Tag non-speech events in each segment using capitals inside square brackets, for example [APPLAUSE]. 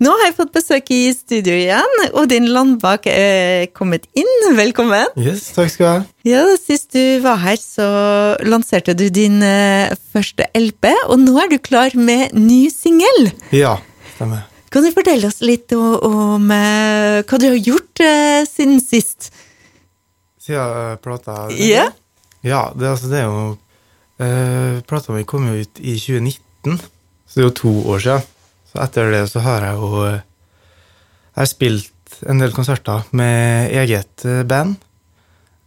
Nå har jeg fått besøk i studio igjen. Odin Landbakk er kommet inn. Velkommen. Yes, takk skal du ha. Ja, Sist du var her, så lanserte du din eh, første LP, og nå er du klar med ny singel. Ja, stemmer. Kan du fortelle oss litt om, eh, hva du har gjort eh, siden sist? Siden plata Ja. Ja, det, altså, det er jo uh, Plata mi kom jo ut i 2019, så det er jo to år siden. Så etter det så har jeg jo eh, Jeg har spilt en del konserter med eget eh, band.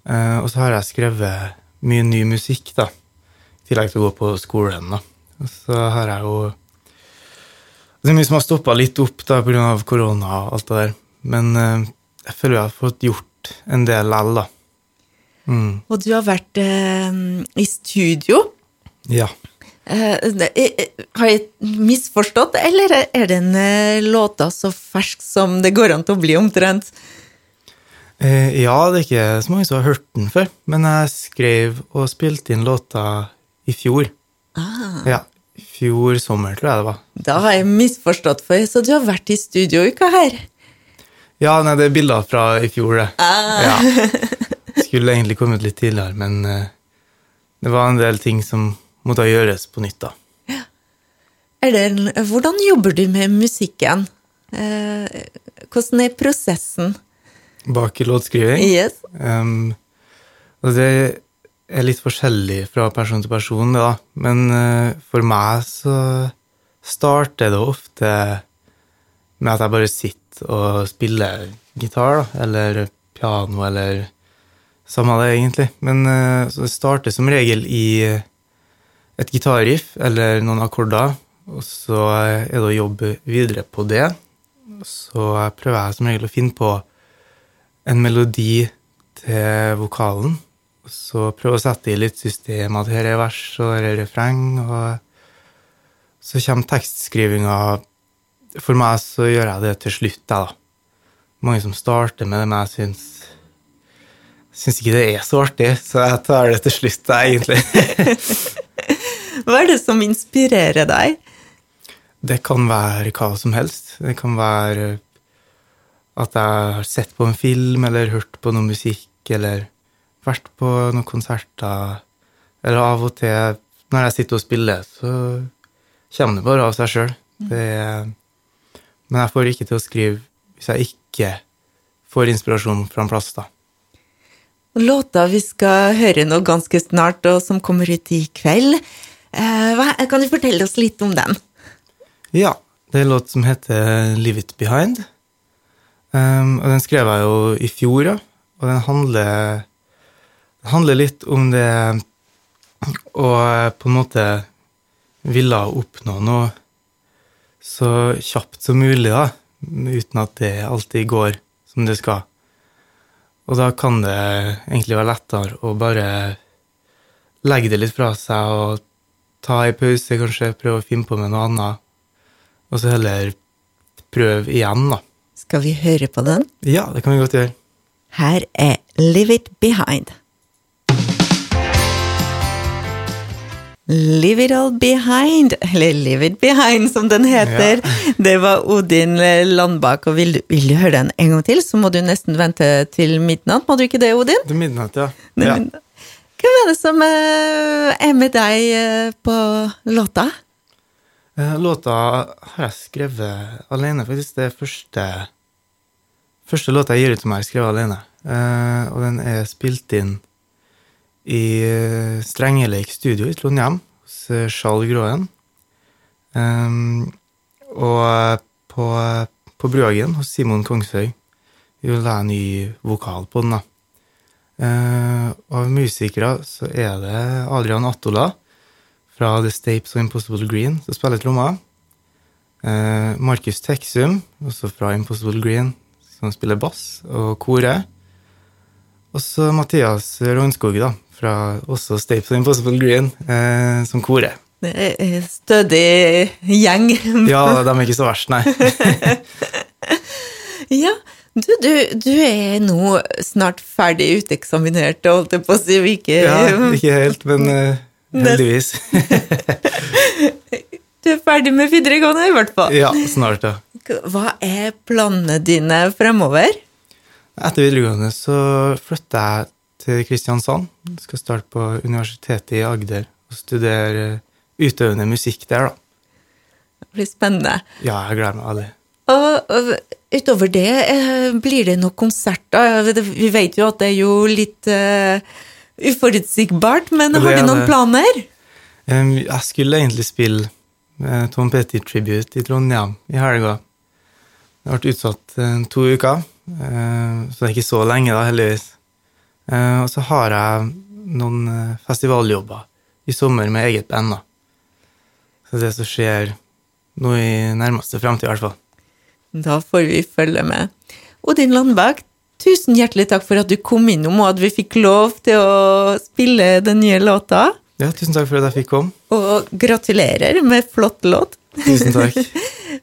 Eh, og så har jeg skrevet mye ny musikk, da. I tillegg til å gå på skolen, da. Og så har jeg jo Det er mye som har stoppa litt opp da pga. korona og alt det der. Men jeg føler jeg har fått gjort en del likevel, da. Mm. Og du har vært eh, i studio. Ja. Eh, det- eh, har jeg misforstått, eller er den eh, låta så fersk som det går an til å bli omtrent? Eh, ja, det er ikke så mange som har hørt den før, men jeg skrev og spilte inn låta i fjor. Ah, Ja, i fjor sommer, tror jeg det var. da har jeg misforstått, for så du har vært i studio uka her. Ja, nei, det er bilder fra i fjor, det. Ah. Ja. Skulle egentlig kommet litt tidligere, men eh, det var en del ting som måtte gjøres på nytt, da. Det, hvordan jobber du med musikken? Eh, hvordan er prosessen? Bak i låtskriving. Yes. Um, det er litt forskjellig fra person til person, da. Men uh, for meg så starter det ofte med at jeg bare sitter og spiller gitar, da, eller piano, eller samme det, egentlig. Men uh, så det starter som regel i et gitarriff eller noen akkorder, og så er det å jobbe videre på det. Så prøver jeg som regel å finne på en melodi til vokalen. Og så prøve å sette i litt system, at her er vers og her er refreng. Og så kommer tekstskrivinga For meg så gjør jeg det til slutt, jeg, da. Mange som starter med det, men jeg syns Syns ikke det er så artig, så jeg tar det til slutt, jeg, egentlig. [LAUGHS] Hva er det som inspirerer deg? Det kan være hva som helst. Det kan være at jeg har sett på en film, eller hørt på noe musikk, eller vært på noen konserter. Eller av og til, når jeg sitter og spiller, så kommer det bare av seg sjøl. Men jeg får ikke til å skrive hvis jeg ikke får inspirasjon fra en plass, da. Låta vi skal høre nå ganske snart, og som kommer ut i kveld, kan du fortelle oss litt om den? Ja, det er en låt som heter Leave It Behind. Um, og den skrev jeg jo i fjor, ja. Og den handler, handler litt om det å på en måte ville oppnå noe så kjapt som mulig, da. Uten at det alltid går som det skal. Og da kan det egentlig være lettere å bare legge det litt fra seg og ta ei pause, kanskje, prøve å finne på med noe annet. Og så heller prøve igjen, da. Skal vi høre på den? Ja, det kan vi godt gjøre. Her er Leave It Behind. Leave It All Behind, eller Leave It Behind som den heter. [LAUGHS] Det var Odin Landbakk, og vil du, vil du høre den en gang til, så må du nesten vente til midnatt. Må du ikke det, Odin? Er midnatt, ja. Ja. Hvem er det som eh, er med deg eh, på låta? Eh, Låta har jeg skrevet alene, faktisk. Det er første, første låta jeg gir ut som jeg har skrevet alene. Og den er spilt inn i Strengeleik studio i Trondheim, hos Skjald Gråen. Og på, på Bruhagen hos Simon Kongsøy Vi jeg en ny vokal på den, da. Eh, av musikere så er det Adrian Attola fra The Stapes og Impossible Green som spiller trommer. Uh, Markus Texum, også fra Impossible Green, som spiller bass og kore. Og så Mathias Rognskog, da, fra også Stapes og Impossible Green, uh, som kore. Det er stødig gjeng. Ja, de er ikke så verst, nei. [LAUGHS] [LAUGHS] Ja, du, du, du er nå snart ferdig uteksaminert, holdt jeg på å si. Ikke, Ja, ikke helt, men [LAUGHS] uh, heldigvis. [LAUGHS] Du er ferdig med videregående, i hvert fall. Ja, snart, ja. Hva er planene dine fremover? Etter videregående så flytter jeg til Kristiansand. Skal starte på Universitetet i Agder og studere utøvende musikk der, da. Det blir spennende. Ja, jeg gleder meg veldig. Og, og utover det, eh, blir det noen konserter? Vi vet jo at det er jo litt uh, uforutsigbart, men har du noen det. planer? Jeg skulle egentlig spille eh, Tom Petty Tribute i Trondheim i helga. Det ble utsatt eh, to uker, eh, så det er ikke så lenge, da, heldigvis. Eh, Og så har jeg noen eh, festivaljobber i sommer med eget band, da. Så det som skjer nå i nærmeste framtid, i hvert fall. Da får vi følge med. Odin Landberg, tusen hjertelig takk for at du kom innom, og at vi fikk lov til å spille den nye låta. Ja, tusen takk for at jeg fikk komme. Og gratulerer med flott låt. Tusen takk. [LAUGHS]